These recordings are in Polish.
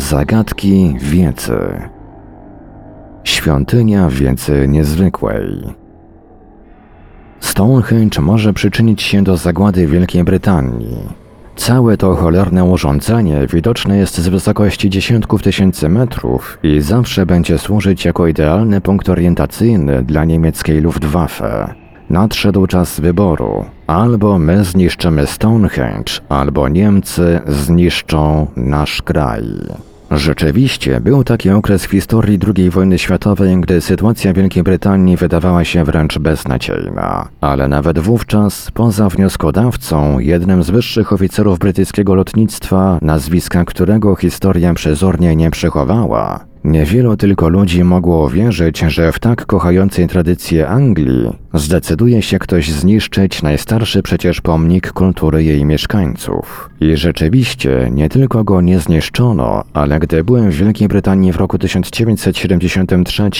Zagadki wiedzy. Świątynia wiedzy niezwykłej. Stonehenge może przyczynić się do zagłady Wielkiej Brytanii. Całe to cholerne urządzenie widoczne jest z wysokości dziesiątków tysięcy metrów i zawsze będzie służyć jako idealny punkt orientacyjny dla niemieckiej Luftwaffe. Nadszedł czas wyboru. Albo my zniszczymy Stonehenge, albo Niemcy zniszczą nasz kraj. Rzeczywiście, był taki okres w historii II wojny światowej, gdy sytuacja Wielkiej Brytanii wydawała się wręcz beznadziejna. Ale nawet wówczas, poza wnioskodawcą, jednym z wyższych oficerów brytyjskiego lotnictwa, nazwiska którego historia przezornie nie przechowała, Niewielu tylko ludzi mogło wierzyć, że w tak kochającej tradycję Anglii zdecyduje się ktoś zniszczyć najstarszy przecież pomnik kultury jej mieszkańców. I rzeczywiście nie tylko go nie zniszczono, ale gdy byłem w Wielkiej Brytanii w roku 1973,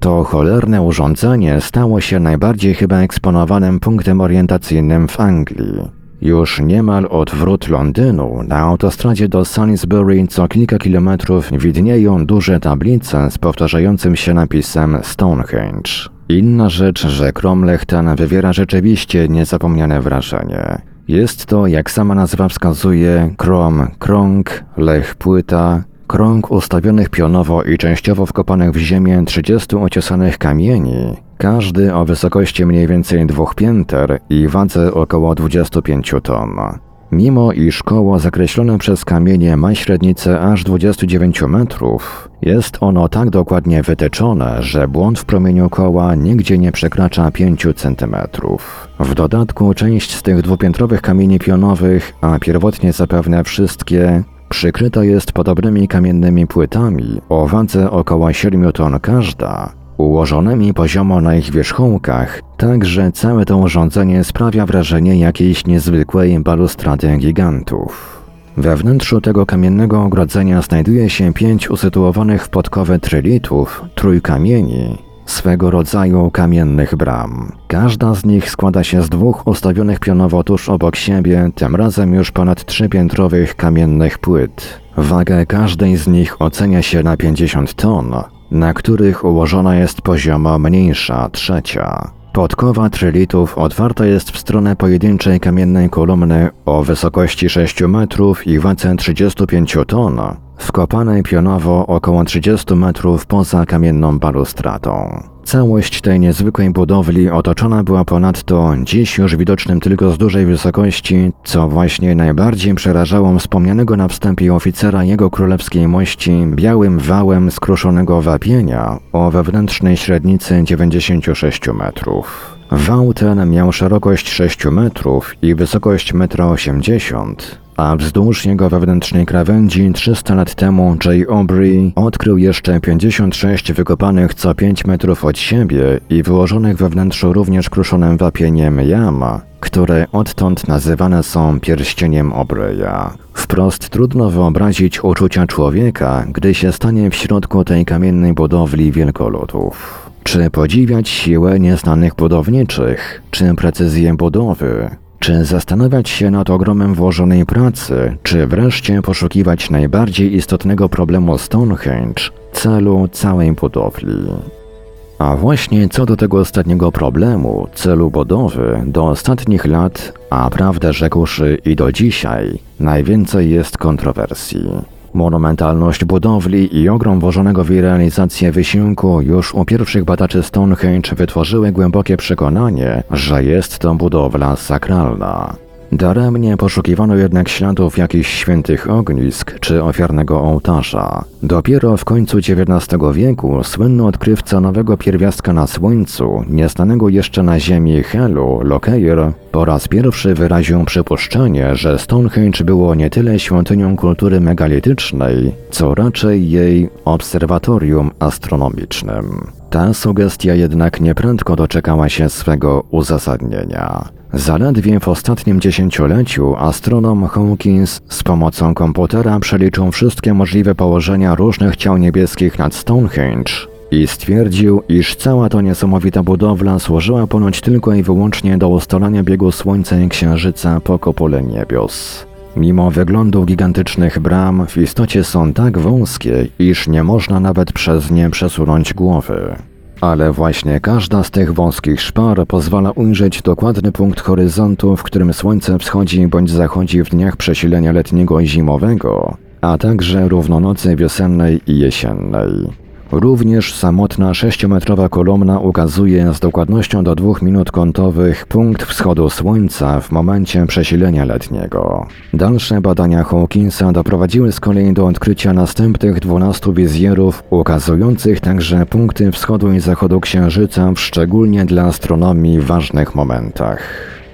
to cholerne urządzenie stało się najbardziej chyba eksponowanym punktem orientacyjnym w Anglii. Już niemal od wrót Londynu na autostradzie do Salisbury co kilka kilometrów widnieją duże tablice z powtarzającym się napisem Stonehenge. Inna rzecz, że Cromlech ten wywiera rzeczywiście niezapomniane wrażenie. Jest to, jak sama nazwa wskazuje, Krom krąg, lech płyta, krąg ustawionych pionowo i częściowo wkopanych w ziemię 30 ociosanych kamieni, każdy o wysokości mniej więcej dwóch pięter i wadze około 25 ton. Mimo iż koło zakreślone przez kamienie ma średnicę aż 29 metrów, jest ono tak dokładnie wytyczone, że błąd w promieniu koła nigdzie nie przekracza 5 cm. W dodatku część z tych dwupiętrowych kamieni pionowych, a pierwotnie zapewne wszystkie, przykryta jest podobnymi kamiennymi płytami o wadze około 7 ton każda, ułożonymi poziomo na ich wierzchołkach, tak że całe to urządzenie sprawia wrażenie jakiejś niezwykłej balustrady gigantów. We wnętrzu tego kamiennego ogrodzenia znajduje się pięć usytuowanych w podkowę trylitów, trójkamieni, swego rodzaju kamiennych bram. Każda z nich składa się z dwóch ustawionych pionowo tuż obok siebie, tym razem już ponad trzypiętrowych kamiennych płyt. Wagę każdej z nich ocenia się na 50 ton, na których ułożona jest poziomo mniejsza, trzecia. Podkowa trylitów otwarta jest w stronę pojedynczej kamiennej kolumny o wysokości 6 metrów i wadze 35 ton, wkopanej pionowo około 30 metrów poza kamienną balustratą. Całość tej niezwykłej budowli otoczona była ponadto dziś już widocznym tylko z dużej wysokości, co właśnie najbardziej przerażało wspomnianego na wstępie oficera jego królewskiej mości białym wałem skruszonego wapienia o wewnętrznej średnicy 96 metrów. Wał ten miał szerokość 6 metrów i wysokość 1,80 m, a wzdłuż jego wewnętrznej krawędzi 300 lat temu J. Aubrey odkrył jeszcze 56 wykopanych co 5 metrów od siebie i wyłożonych we wnętrzu również kruszonym wapieniem jam, które odtąd nazywane są pierścieniem Obreya. Wprost trudno wyobrazić uczucia człowieka, gdy się stanie w środku tej kamiennej budowli wielkolotów. Czy podziwiać siłę nieznanych budowniczych, czy precyzję budowy, czy zastanawiać się nad ogromem włożonej pracy, czy wreszcie poszukiwać najbardziej istotnego problemu Stonehenge, celu całej budowli. A właśnie co do tego ostatniego problemu, celu budowy, do ostatnich lat, a prawdę rzekłszy i do dzisiaj, najwięcej jest kontrowersji. Monumentalność budowli i ogrom włożonego w jej realizację wysiłku już u pierwszych badaczy Stonehenge wytworzyły głębokie przekonanie, że jest to budowla sakralna. Daremnie poszukiwano jednak śladów jakichś świętych ognisk czy ofiarnego ołtarza. Dopiero w końcu XIX wieku słynny odkrywca nowego pierwiastka na Słońcu, nieznanego jeszcze na Ziemi Helu, Lockyer, po raz pierwszy wyraził przypuszczenie, że Stonehenge było nie tyle świątynią kultury megalitycznej, co raczej jej obserwatorium astronomicznym. Ta sugestia jednak nieprędko doczekała się swego uzasadnienia. Zaledwie w ostatnim dziesięcioleciu astronom Hawkins z pomocą komputera przeliczył wszystkie możliwe położenia różnych ciał niebieskich nad Stonehenge i stwierdził, iż cała ta niesamowita budowla służyła ponoć tylko i wyłącznie do ustalania biegu Słońca i Księżyca po kopule niebios. Mimo wyglądu gigantycznych bram, w istocie są tak wąskie, iż nie można nawet przez nie przesunąć głowy. Ale właśnie każda z tych wąskich szpar pozwala ujrzeć dokładny punkt horyzontu, w którym słońce wschodzi bądź zachodzi w dniach przesilenia letniego i zimowego, a także równonocy wiosennej i jesiennej. Również samotna sześciometrowa kolumna ukazuje z dokładnością do dwóch minut kątowych punkt wschodu słońca w momencie przesilenia letniego. Dalsze badania Hawkinsa doprowadziły z kolei do odkrycia następnych 12 wizjerów ukazujących także punkty wschodu i zachodu księżyca w szczególnie dla astronomii ważnych momentach.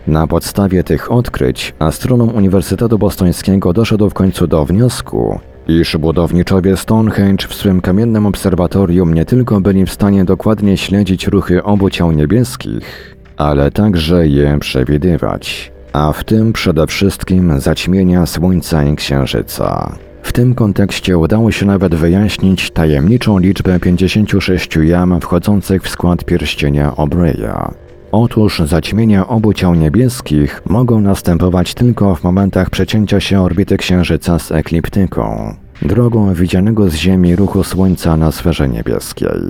Na podstawie tych odkryć astronom Uniwersytetu Bostońskiego doszedł w końcu do wniosku, iż budowniczowie Stonehenge w swym kamiennym obserwatorium nie tylko byli w stanie dokładnie śledzić ruchy obu ciał niebieskich, ale także je przewidywać, a w tym przede wszystkim zaćmienia Słońca i Księżyca. W tym kontekście udało się nawet wyjaśnić tajemniczą liczbę 56 jam wchodzących w skład pierścienia Obreya. Otóż zaćmienia obu ciał niebieskich mogą następować tylko w momentach przecięcia się orbity Księżyca z ekliptyką, drogą widzianego z Ziemi ruchu Słońca na sferze niebieskiej.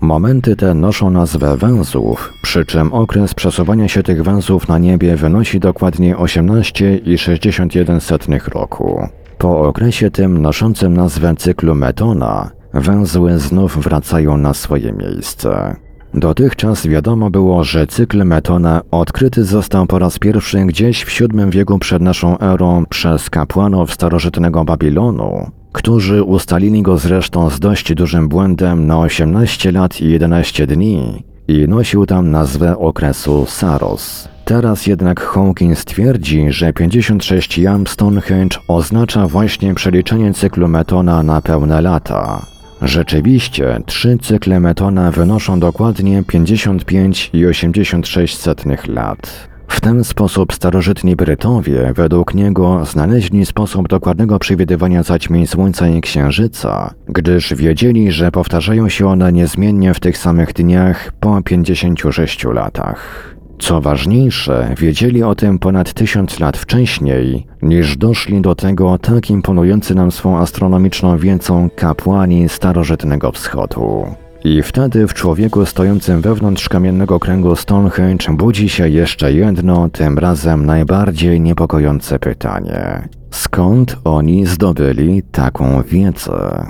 Momenty te noszą nazwę węzłów, przy czym okres przesuwania się tych węzłów na niebie wynosi dokładnie 18,61 roku. Po okresie tym noszącym nazwę cyklu Metona, węzły znów wracają na swoje miejsce. Dotychczas wiadomo było, że cykl Metona odkryty został po raz pierwszy gdzieś w VII wieku przed naszą erą przez kapłanów starożytnego Babilonu, którzy ustalili go zresztą z dość dużym błędem na 18 lat i 11 dni i nosił tam nazwę okresu Saros. Teraz jednak Hawkins twierdzi, że 56 jam Stonehenge oznacza właśnie przeliczenie cyklu Metona na pełne lata. Rzeczywiście, trzy cykle Metona wynoszą dokładnie 55,86 lat. W ten sposób starożytni Brytowie według niego znaleźli sposób dokładnego przewidywania zaćmień Słońca i Księżyca, gdyż wiedzieli, że powtarzają się one niezmiennie w tych samych dniach po 56 latach. Co ważniejsze, wiedzieli o tym ponad tysiąc lat wcześniej, niż doszli do tego tak imponujący nam swą astronomiczną wiedzą kapłani starożytnego wschodu. I wtedy w człowieku stojącym wewnątrz kamiennego kręgu Stonehenge budzi się jeszcze jedno, tym razem najbardziej niepokojące pytanie. Skąd oni zdobyli taką wiedzę?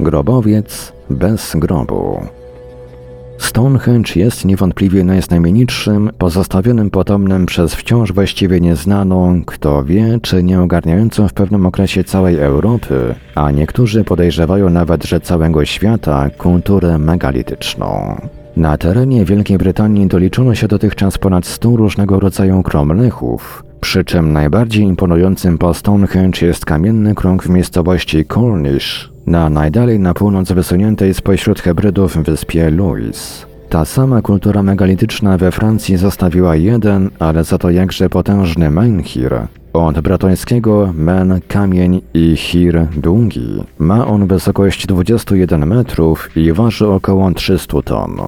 Grobowiec bez grobu. Stonehenge jest niewątpliwie najznamienitszym, pozostawionym potomnym przez wciąż właściwie nieznaną, kto wie, czy nie ogarniającą w pewnym okresie całej Europy, a niektórzy podejrzewają nawet, że całego świata, kulturę megalityczną. Na terenie Wielkiej Brytanii doliczono się dotychczas ponad 100 różnego rodzaju kromlechów, przy czym najbardziej imponującym po Stonehenge jest kamienny krąg w miejscowości Cornish, na najdalej na północ wysuniętej spośród hybrydów wyspie Louis. Ta sama kultura megalityczna we Francji zostawiła jeden, ale za to jakże potężny menhir. Od bratońskiego men kamień i hir długi. Ma on wysokość 21 metrów i waży około 300 ton.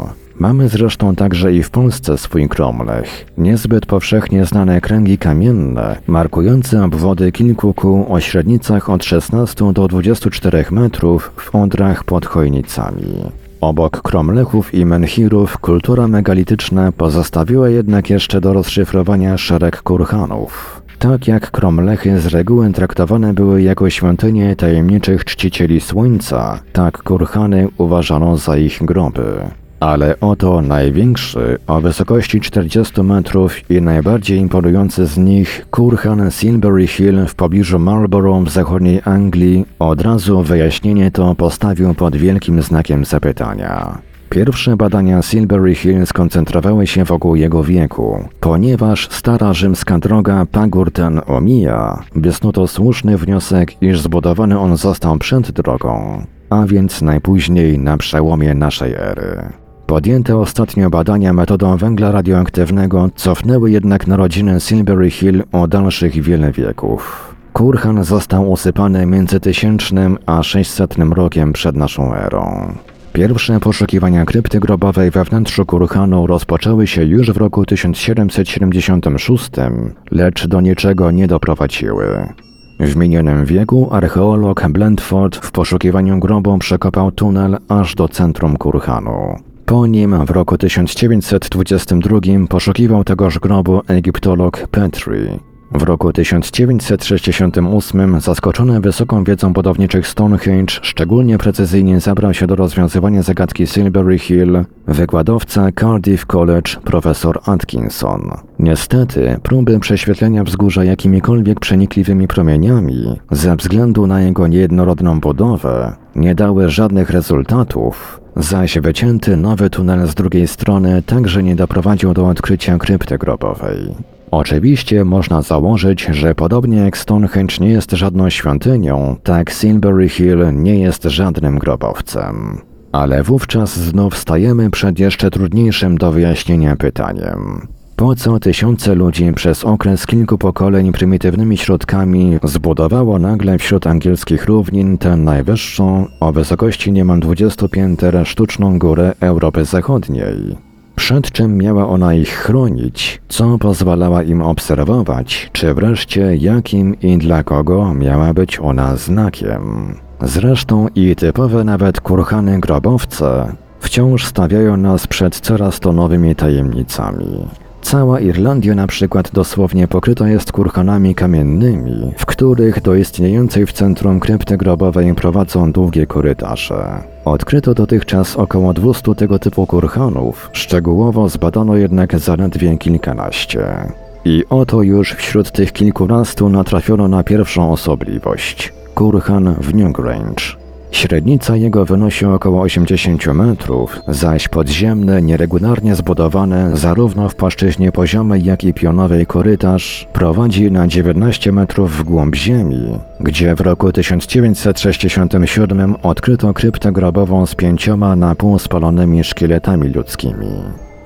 Mamy zresztą także i w Polsce swój kromlech, niezbyt powszechnie znane kręgi kamienne, markujące obwody kilku kół o średnicach od 16 do 24 metrów w Odrach pod Chojnicami. Obok kromlechów i menhirów kultura megalityczna pozostawiła jednak jeszcze do rozszyfrowania szereg kurhanów. Tak jak kromlechy z reguły traktowane były jako świątynie tajemniczych czcicieli słońca, tak kurhany uważano za ich groby. Ale oto największy, o wysokości 40 metrów i najbardziej imponujący z nich, kurhan Silbury Hill w pobliżu Marlborough w zachodniej Anglii, od razu wyjaśnienie to postawił pod wielkim znakiem zapytania. Pierwsze badania Silbury Hill skoncentrowały się wokół jego wieku, ponieważ stara rzymska droga pagór ten omija, wysnuto słuszny wniosek, iż zbudowany on został przed drogą, a więc najpóźniej na przełomie naszej ery. Podjęte ostatnio badania metodą węgla radioaktywnego cofnęły jednak narodziny Silbury Hill o dalszych wiele wieków. Kurhan został usypany między 1000 a 600 rokiem przed naszą erą. Pierwsze poszukiwania krypty grobowej we wnętrzu Kurhanu rozpoczęły się już w roku 1776, lecz do niczego nie doprowadziły. W minionym wieku archeolog Blendford w poszukiwaniu grobu przekopał tunel aż do centrum Kurhanu. Po nim w roku 1922 poszukiwał tegoż grobu egiptolog Petrie. W roku 1968 zaskoczony wysoką wiedzą budowniczych Stonehenge szczególnie precyzyjnie zabrał się do rozwiązywania zagadki Silbury Hill wykładowca Cardiff College profesor Atkinson. Niestety próby prześwietlenia wzgórza jakimikolwiek przenikliwymi promieniami ze względu na jego niejednorodną budowę nie dały żadnych rezultatów, zaś wycięty nowy tunel z drugiej strony także nie doprowadził do odkrycia krypty grobowej. Oczywiście można założyć, że podobnie jak Stonehenge nie jest żadną świątynią, tak Silbury Hill nie jest żadnym grobowcem. Ale wówczas znów stajemy przed jeszcze trudniejszym do wyjaśnienia pytaniem. Po co tysiące ludzi przez okres kilku pokoleń prymitywnymi środkami zbudowało nagle wśród angielskich równin tę najwyższą, o wysokości niemal 20 pięter, sztuczną górę Europy Zachodniej? przed czym miała ona ich chronić, co pozwalała im obserwować, czy wreszcie jakim i dla kogo miała być ona znakiem. Zresztą i typowe nawet kurhany grobowce wciąż stawiają nas przed coraz to nowymi tajemnicami. Cała Irlandia na przykład dosłownie pokryta jest kurhanami kamiennymi, w których do istniejącej w centrum krypty grobowej prowadzą długie korytarze. Odkryto dotychczas około 200 tego typu kurhanów, szczegółowo zbadano jednak zaledwie kilkanaście. I oto już wśród tych kilkunastu natrafiono na pierwszą osobliwość – kurhan w Newgrange. Średnica jego wynosi około 80 metrów, zaś podziemny, nieregularnie zbudowany zarówno w płaszczyźnie poziomej, jak i pionowej korytarz prowadzi na 19 metrów w głąb ziemi, gdzie w roku 1967 odkryto kryptę grobową z pięcioma na pół spalonymi szkieletami ludzkimi.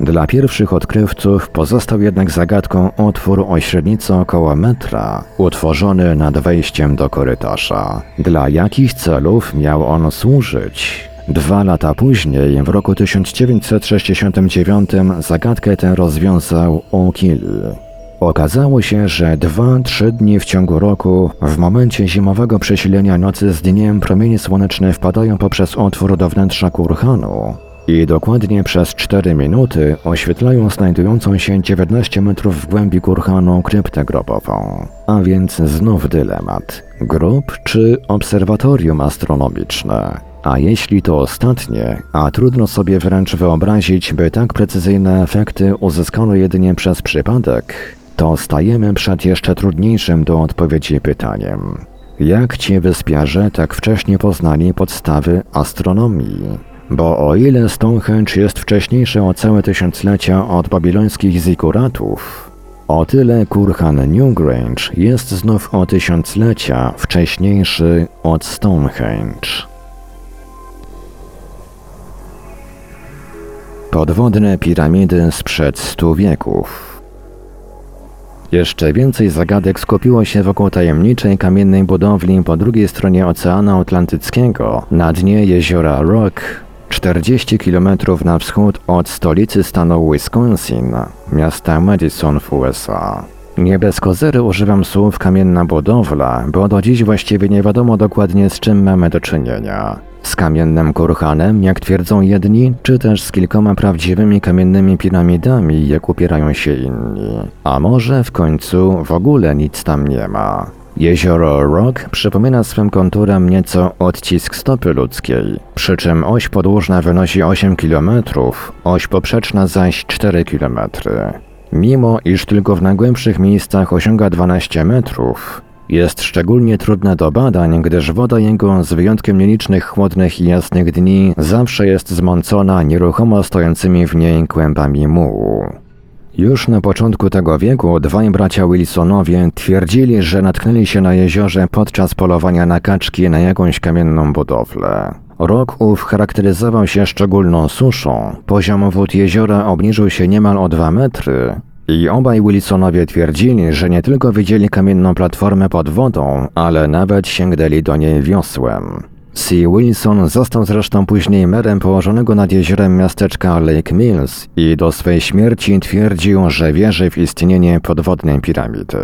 Dla pierwszych odkrywców pozostał jednak zagadką otwór o średnicy około metra, utworzony nad wejściem do korytarza. Dla jakich celów miał on służyć? Dwa lata później, w roku 1969, zagadkę tę rozwiązał O'Kill. Okazało się, że dwa, trzy dni w ciągu roku, w momencie zimowego przesilenia nocy z dniem, promienie słoneczne wpadają poprzez otwór do wnętrza kurhanu, i dokładnie przez 4 minuty oświetlają znajdującą się 19 metrów w głębi kurhanu kryptę grobową. A więc znów dylemat. Grób czy obserwatorium astronomiczne? A jeśli to ostatnie, a trudno sobie wręcz wyobrazić, by tak precyzyjne efekty uzyskano jedynie przez przypadek, to stajemy przed jeszcze trudniejszym do odpowiedzi pytaniem. Jak ci wyspiarze tak wcześnie poznali podstawy astronomii? Bo o ile Stonehenge jest wcześniejszy o całe tysiąclecia od babilońskich zikuratów, o tyle Kurhan Newgrange jest znów o tysiąclecia wcześniejszy od Stonehenge. Podwodne piramidy sprzed stu wieków. Jeszcze więcej zagadek skupiło się wokół tajemniczej kamiennej budowli po drugiej stronie Oceanu Atlantyckiego, na dnie jeziora Rock 40 km na wschód od stolicy stanu Wisconsin, miasta Madison w USA. Nie bez kozery używam słów kamienna budowla, bo do dziś właściwie nie wiadomo dokładnie z czym mamy do czynienia. Z kamiennym kurhanem, jak twierdzą jedni, czy też z kilkoma prawdziwymi kamiennymi piramidami, jak upierają się inni. A może w końcu w ogóle nic tam nie ma. Jezioro Rock przypomina swym konturem nieco odcisk stopy ludzkiej, przy czym oś podłużna wynosi 8 km, oś poprzeczna zaś 4 km. Mimo iż tylko w najgłębszych miejscach osiąga 12 metrów, jest szczególnie trudne do badań, gdyż woda jego, z wyjątkiem nielicznych chłodnych i jasnych dni, zawsze jest zmącona nieruchomo stojącymi w niej kłębami mułu. Już na początku tego wieku dwaj bracia Wilsonowie twierdzili, że natknęli się na jeziorze podczas polowania na kaczki na jakąś kamienną budowlę. Rok ów charakteryzował się szczególną suszą. Poziom wód jeziora obniżył się niemal o dwa metry, i obaj Wilsonowie twierdzili, że nie tylko widzieli kamienną platformę pod wodą, ale nawet sięgnęli do niej wiosłem. C. Wilson został zresztą później merem położonego nad jeziorem miasteczka Lake Mills i do swej śmierci twierdził, że wierzy w istnienie podwodnej piramidy.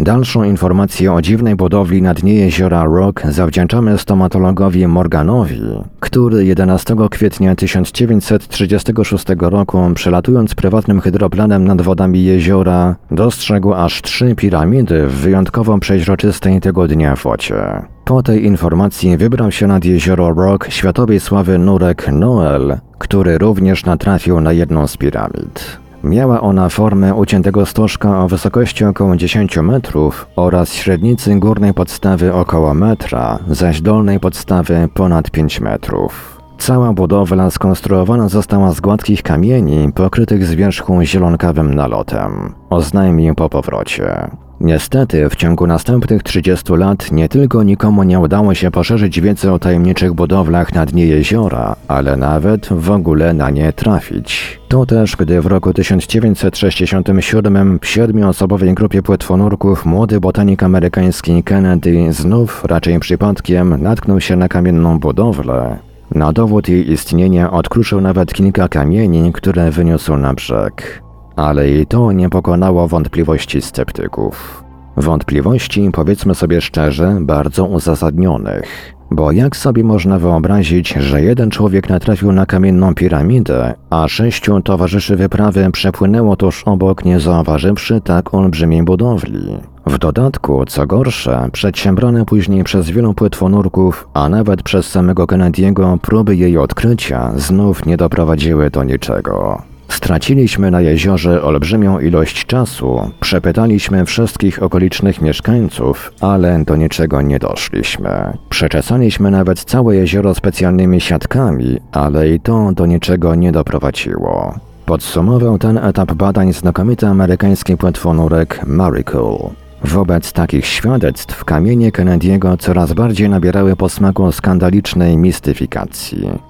Dalszą informację o dziwnej budowli na dnie jeziora Rock zawdzięczamy stomatologowi Morganowi, który 11 kwietnia 1936 roku, przelatując prywatnym hydroplanem nad wodami jeziora, dostrzegł aż trzy piramidy w wyjątkowo przeźroczystej tego dnia wodzie. Po tej informacji wybrał się nad jezioro Rock światowej sławy nurek Noel, który również natrafił na jedną z piramid. Miała ona formę uciętego stożka o wysokości około 10 metrów oraz średnicy górnej podstawy około metra, zaś dolnej podstawy ponad 5 metrów. Cała budowla skonstruowana została z gładkich kamieni pokrytych z wierzchu zielonkawym nalotem. Oznajmił po powrocie. Niestety, w ciągu następnych 30 lat nie tylko nikomu nie udało się poszerzyć wiedzy o tajemniczych budowlach na dnie jeziora, ale nawet w ogóle na nie trafić. To też, gdy w roku 1967 w siedmioosobowej grupie płetwonurków młody botanik amerykański Kennedy znów, raczej przypadkiem, natknął się na kamienną budowlę. Na dowód jej istnienia odkruszył nawet kilka kamieni, które wyniósł na brzeg. Ale i to nie pokonało wątpliwości sceptyków. Wątpliwości, powiedzmy sobie szczerze, bardzo uzasadnionych. Bo jak sobie można wyobrazić, że jeden człowiek natrafił na kamienną piramidę, a sześciu towarzyszy wyprawy przepłynęło tuż obok, nie zauważywszy tak olbrzymiej budowli? W dodatku, co gorsze, przedsiębrane później przez wielu płetwonurków, a nawet przez samego Kennedy'ego próby jej odkrycia znów nie doprowadziły do niczego. Straciliśmy na jeziorze olbrzymią ilość czasu, przepytaliśmy wszystkich okolicznych mieszkańców, ale do niczego nie doszliśmy. Przeczesaliśmy nawet całe jezioro specjalnymi siatkami, ale i to do niczego nie doprowadziło. Podsumował ten etap badań znakomity amerykański płetwonurek Miracle. Wobec takich świadectw kamienie Kennedy'ego coraz bardziej nabierały posmaku skandalicznej mistyfikacji.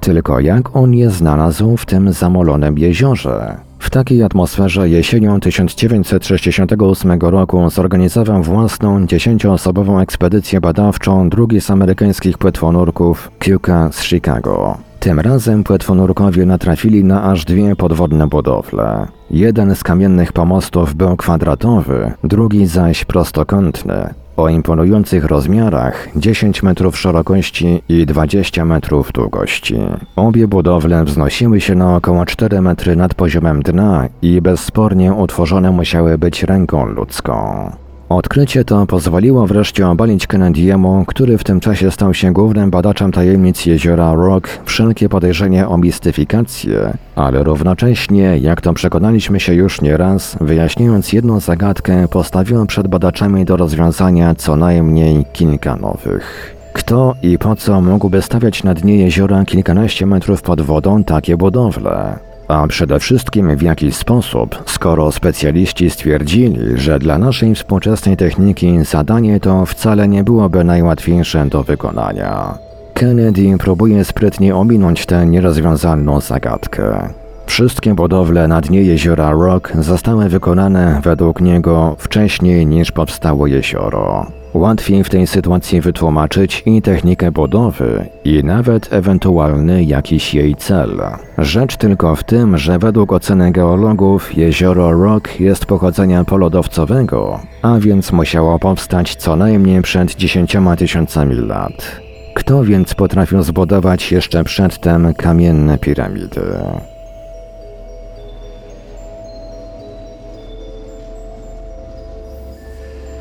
Tylko jak on je znalazł w tym zamolonym jeziorze? W takiej atmosferze jesienią 1968 roku zorganizował własną dziesięcioosobową ekspedycję badawczą drugi z amerykańskich płetwonurków Kuka z Chicago. Tym razem płetwonurkowie natrafili na aż dwie podwodne budowle. Jeden z kamiennych pomostów był kwadratowy, drugi zaś prostokątny o imponujących rozmiarach 10 metrów szerokości i 20 metrów długości. Obie budowle wznosiły się na około 4 metry nad poziomem dna i bezspornie utworzone musiały być ręką ludzką. Odkrycie to pozwoliło wreszcie obalić Kennedy'emu, który w tym czasie stał się głównym badaczem tajemnic jeziora Rock, wszelkie podejrzenie o mistyfikację, ale równocześnie, jak to przekonaliśmy się już nieraz, wyjaśniając jedną zagadkę, postawiło przed badaczami do rozwiązania co najmniej kilka nowych. Kto i po co mógłby stawiać na dnie jeziora kilkanaście metrów pod wodą takie budowle? A przede wszystkim w jaki sposób, skoro specjaliści stwierdzili, że dla naszej współczesnej techniki zadanie to wcale nie byłoby najłatwiejsze do wykonania. Kennedy próbuje sprytnie ominąć tę nierozwiązalną zagadkę. Wszystkie budowle na dnie jeziora Rock zostały wykonane według niego wcześniej niż powstało jezioro. Łatwiej w tej sytuacji wytłumaczyć i technikę budowy, i nawet ewentualny jakiś jej cel. Rzecz tylko w tym, że według oceny geologów jezioro Rock jest pochodzenia polodowcowego, a więc musiało powstać co najmniej przed 10 tysiącami lat. Kto więc potrafił zbudować jeszcze przedtem kamienne piramidy?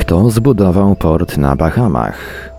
Kto zbudował port na Bahamach?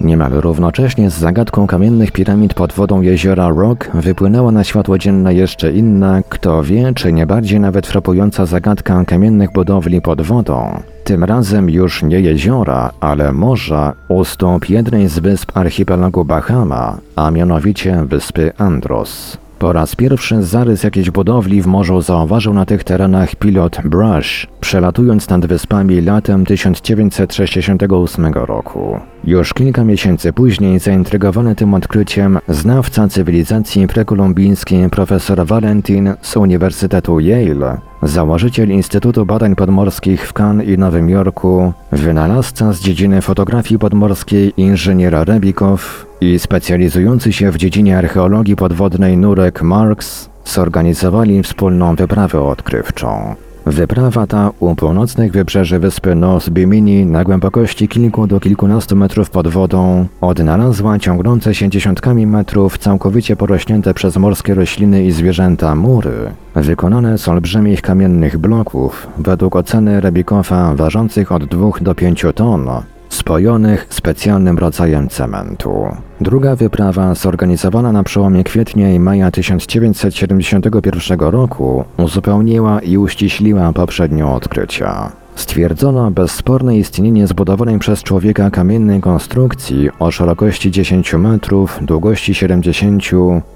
Niemal równocześnie z zagadką kamiennych piramid pod wodą jeziora Rock wypłynęła na światło dzienne jeszcze inna, kto wie, czy nie bardziej nawet frapująca zagadka kamiennych budowli pod wodą. Tym razem już nie jeziora, ale morza u stóp jednej z wysp archipelagu Bahama, a mianowicie wyspy Andros. Po raz pierwszy zarys jakiejś budowli w morzu zauważył na tych terenach pilot Brush, przelatując nad wyspami latem 1968 roku. Już kilka miesięcy później, zaintrygowany tym odkryciem, znawca cywilizacji prekolumbijskiej profesor Valentin z Uniwersytetu Yale, założyciel Instytutu Badań Podmorskich w Cannes i Nowym Jorku, wynalazca z dziedziny fotografii podmorskiej inżynier Rebikow i specjalizujący się w dziedzinie archeologii podwodnej Nurek Marks zorganizowali wspólną wyprawę odkrywczą. Wyprawa ta u północnych wybrzeży wyspy North Bimini na głębokości kilku do kilkunastu metrów pod wodą odnalazła ciągnące się dziesiątkami metrów całkowicie porośnięte przez morskie rośliny i zwierzęta mury, wykonane z olbrzymich kamiennych bloków, według oceny Rebikowa ważących od 2 do 5 ton, spojonych specjalnym rodzajem cementu. Druga wyprawa, zorganizowana na przełomie kwietnia i maja 1971 roku, uzupełniła i uściśliła poprzednie odkrycia. Stwierdzono bezsporne istnienie zbudowanej przez człowieka kamiennej konstrukcji o szerokości 10 metrów, długości 70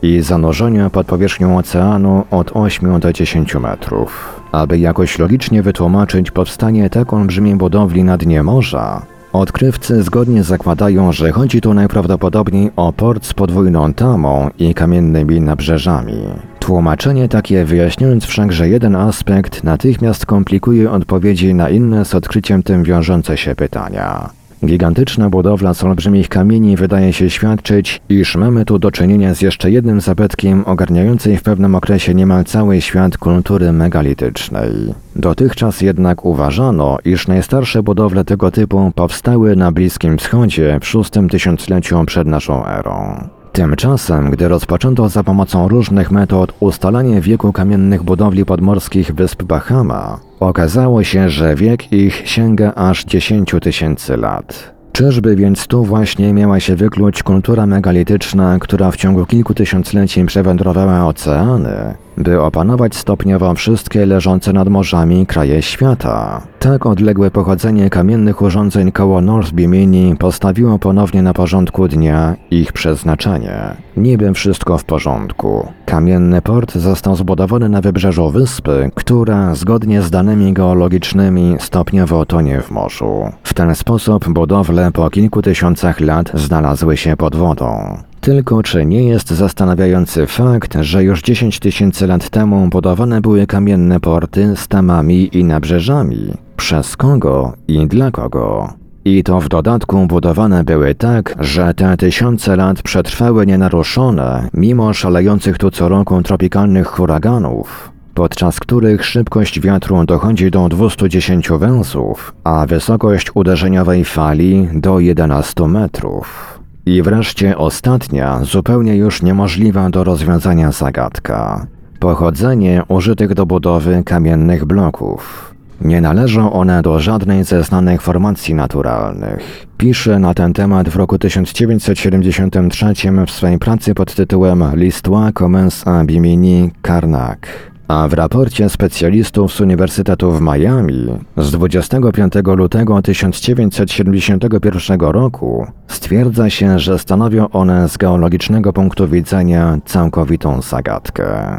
i zanurzenia pod powierzchnią oceanu od 8 do 10 metrów. Aby jakoś logicznie wytłumaczyć powstanie tak olbrzymiej budowli na dnie morza, Odkrywcy zgodnie zakładają, że chodzi tu najprawdopodobniej o port z podwójną tamą i kamiennymi nabrzeżami. Tłumaczenie takie wyjaśniając wszakże jeden aspekt natychmiast komplikuje odpowiedzi na inne z odkryciem tym wiążące się pytania. Gigantyczna budowla z olbrzymich kamieni wydaje się świadczyć, iż mamy tu do czynienia z jeszcze jednym zabytkiem ogarniającej w pewnym okresie niemal cały świat kultury megalitycznej. Dotychczas jednak uważano, iż najstarsze budowle tego typu powstały na Bliskim Wschodzie w szóstym tysiącleciu przed naszą erą. Tymczasem, gdy rozpoczęto za pomocą różnych metod ustalanie wieku kamiennych budowli podmorskich wysp Bahama, okazało się, że wiek ich sięga aż 10 tysięcy lat. Czyżby więc tu właśnie miała się wykluć kultura megalityczna, która w ciągu kilku tysiącleci przewędrowała oceany, by opanować stopniowo wszystkie leżące nad morzami kraje świata? Tak odległe pochodzenie kamiennych urządzeń koło North Bimini postawiło ponownie na porządku dnia ich przeznaczenie. Niby wszystko w porządku. Kamienny port został zbudowany na wybrzeżu wyspy, która, zgodnie z danymi geologicznymi, stopniowo tonie w morzu. W ten sposób budowle po kilku tysiącach lat znalazły się pod wodą. Tylko czy nie jest zastanawiający fakt, że już 10 tysięcy lat temu budowane były kamienne porty z tamami i nabrzeżami? Przez kogo i dla kogo? I to w dodatku budowane były tak, że te tysiące lat przetrwały nienaruszone, mimo szalejących tu co roku tropikalnych huraganów, podczas których szybkość wiatru dochodzi do 210 węzłów, a wysokość uderzeniowej fali do 11 metrów. I wreszcie ostatnia, zupełnie już niemożliwa do rozwiązania zagadka. Pochodzenie użytych do budowy kamiennych bloków. Nie należą one do żadnej ze znanych formacji naturalnych. Pisze na ten temat w roku 1973 w swojej pracy pod tytułem L'histoire commence à Bimini Karnak. A w raporcie specjalistów z Uniwersytetu w Miami z 25 lutego 1971 roku stwierdza się, że stanowią one z geologicznego punktu widzenia całkowitą zagadkę.